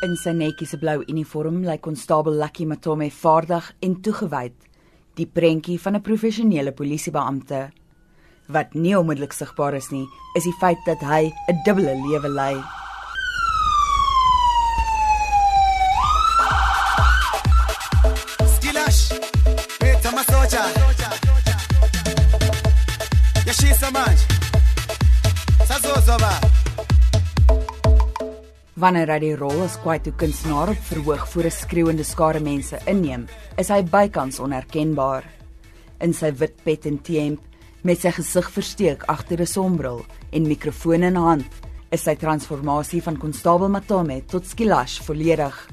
In sy netjiese blou uniform lyk konstabel Lucky Matome vaardig en toegewyd, die prentjie van 'n professionele polisiebeampte. Wat nie onmiddellik sigbaar is nie, is die feit dat hy 'n dubbele lewe lei. Wanneer hy die rol as Kwaito kunstenaar op verhoog voor 'n skreeuende skare mense inneem, is hy bykans onherkenbaar. In sy wit pet en T-hemp, met sy gesig versteek agter 'n sonbril en mikrofoon in hand, is sy transformasie van konstabel Matome tot Skilash volledig.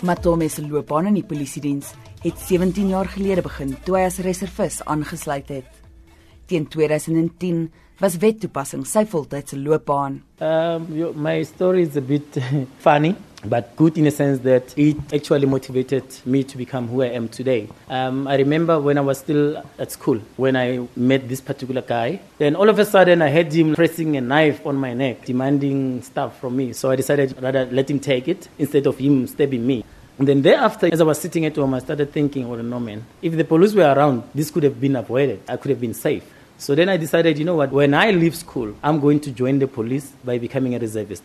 Matome se loopbaan in die polisiediens het 17 jaar gelede begin toe hy as reservis aangesluit het. Teen 2010 was wettoepassing sy voltydse loopbaan. Um, my story is a bit funny, but good in a sense that it actually motivated me to become who I am today. Um, I remember when I was still at school, when I met this particular guy, then all of a sudden I had him pressing a knife on my neck, demanding stuff from me. So I decided rather let him take it instead of him stabbing me. And then thereafter, as I was sitting at home, I started thinking, well, no, man, if the police were around, this could have been avoided. I could have been safe. So then I decided, you know what, when I leave school, I'm going to join the police by becoming a reservist.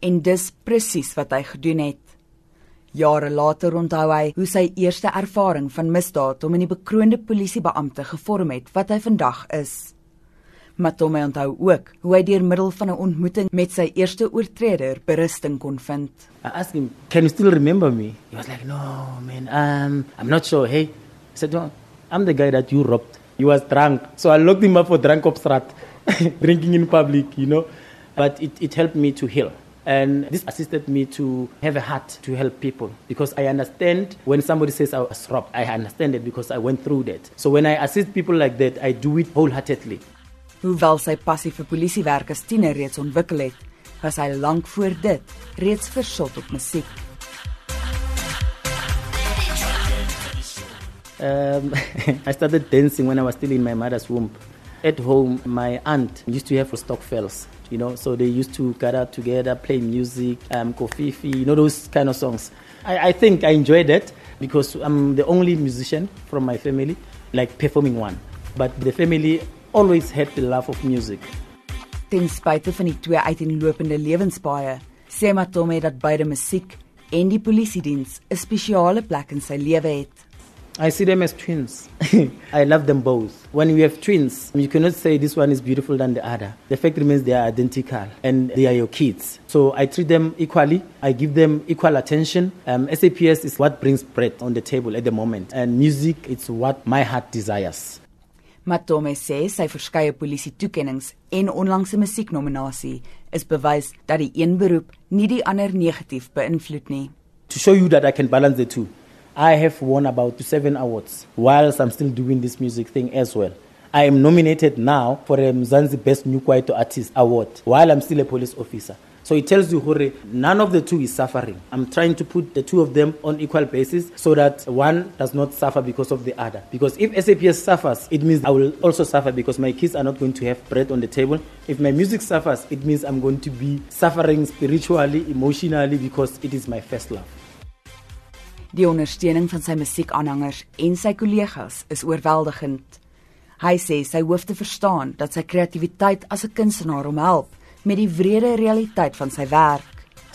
En dis presies wat hy gedoen het. Jare later onthou hy hoe sy eerste ervaring van misdaad hom in die bekroonde polisiebeampte gevorm het wat hy vandag is. Matome onthou ook hoe hy deur middel van 'n ontmoeting met sy eerste oortreder berusting kon vind. I asked him, can you still remember me? He was like, no, man, um, I'm not sure. Hey, I said, I'm the guy that you robbed. He was drunk. So I locked him up for drunk obstrat, drinking in public, you know. But it, it helped me to heal. And this assisted me to have a heart to help people because I understand when somebody says I was robbed, I understand it because I went through that. So when I assist people like that, I do it wholeheartedly. Hoewel sy passie vir polisiewerk as tiener reeds ontwikkel het, was hy lank voor dit reeds versot op musiek. Um, I started dancing when I was still in my mother's womb. At home, my aunt used to have Stokvels, you know, so they used to gather together, play music, um, kofifi, you know, those kind of songs. I, I think I enjoyed that because I'm the only musician from my family, like performing one. But the family always had the love of music. Ten spyte van die twee uiteenlopende lewenspaaie, sê Matome dat beide musiek en die polisiediens 'n spesiale plek in sy lewe het. I see them as twins. I love them both. When you have twins, you cannot say this one is beautiful than the other. The fact remains they are identical and they are your kids. So I treat them equally. I give them equal attention. Um, SAPS is what brings bread on the table at the moment, and music is what my heart desires. Matome sê sy verskeie polisie toekenninge en onlangse musieknominasie is bewys dat die een beroep nie die ander negatief beïnvloed nie. To show you that I can balance the two, I have won about seven awards whilst I'm still doing this music thing as well. I am nominated now for the Mzansi Best New Kwaito Artist Award while I'm still a police officer. So it tells you, Hore, none of the two is suffering. I'm trying to put the two of them on equal basis so that one does not suffer because of the other. Because if SAPS suffers, it means I will also suffer because my kids are not going to have bread on the table. If my music suffers, it means I'm going to be suffering spiritually, emotionally, because it is my first love. Die ondersteuning van sy musiekaanhangers en sy kollegas is oorweldigend. Hy sê sy hoef te verstaan dat sy kreatiwiteit as 'n kunstenaar hom help met die wrede realiteit van sy werk.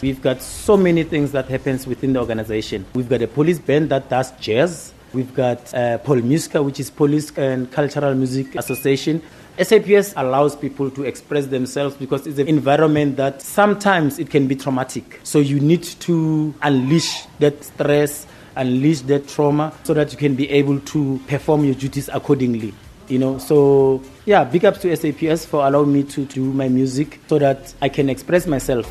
We've got so many things that happens within the organization. We've got a police band that does jazz. We've got uh, Polmusica, which is Police and Cultural Music Association. SAPS allows people to express themselves because it's an environment that sometimes it can be traumatic. So you need to unleash that stress, unleash that trauma, so that you can be able to perform your duties accordingly. You know, so yeah, big ups to SAPS for allowing me to do my music so that I can express myself.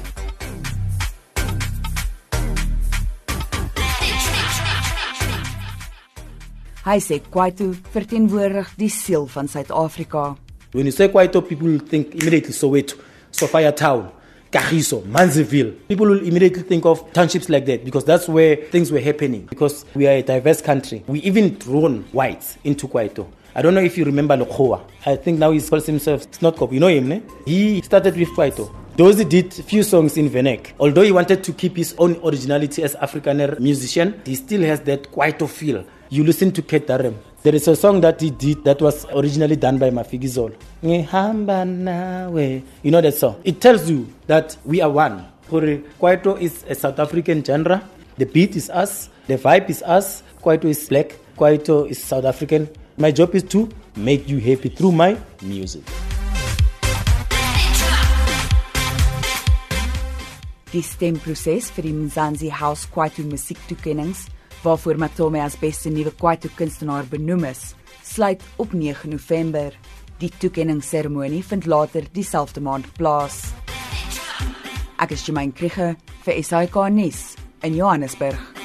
Hy sê Kwaito verteenwoordig die siel van Suid-Afrika. When you say Kwaito, people think immediately Soweto, Sophiatown. Kagiso, Munsieville. People will immediately think of townships like that because that's where things were happening. Because we are a diverse country. We even drawn whites into Kwaito. I don't know if you remember Lokhoa. I think now he calls himself Snotkop. You know him, ne? He started with Kwaito. Dozi did few songs in Venek. Although he wanted to keep his own originality as Afrikaner musician, he still has that Kwaito feel. You listen to Kurt Darren. There is a song that he did that was originally done by Mafikizolo. You know that song? It tells you that we are one. Kwaito is a South African genre. The beat is us. The vibe is us. Kwaito is black. Kwaito is South African. My job is to make you happy through my music. Die stemproses vir die Mzansi House Kwaito musiektoekennings, waarvoor Matome as beste nuwe Kwaito kunstenaar benoem is, sluit op 9 November. Die toekenningsseremonie vind later dieselfde maand plaas. Ek is Jemaine Krige vir SAK nuus in Johannesburg.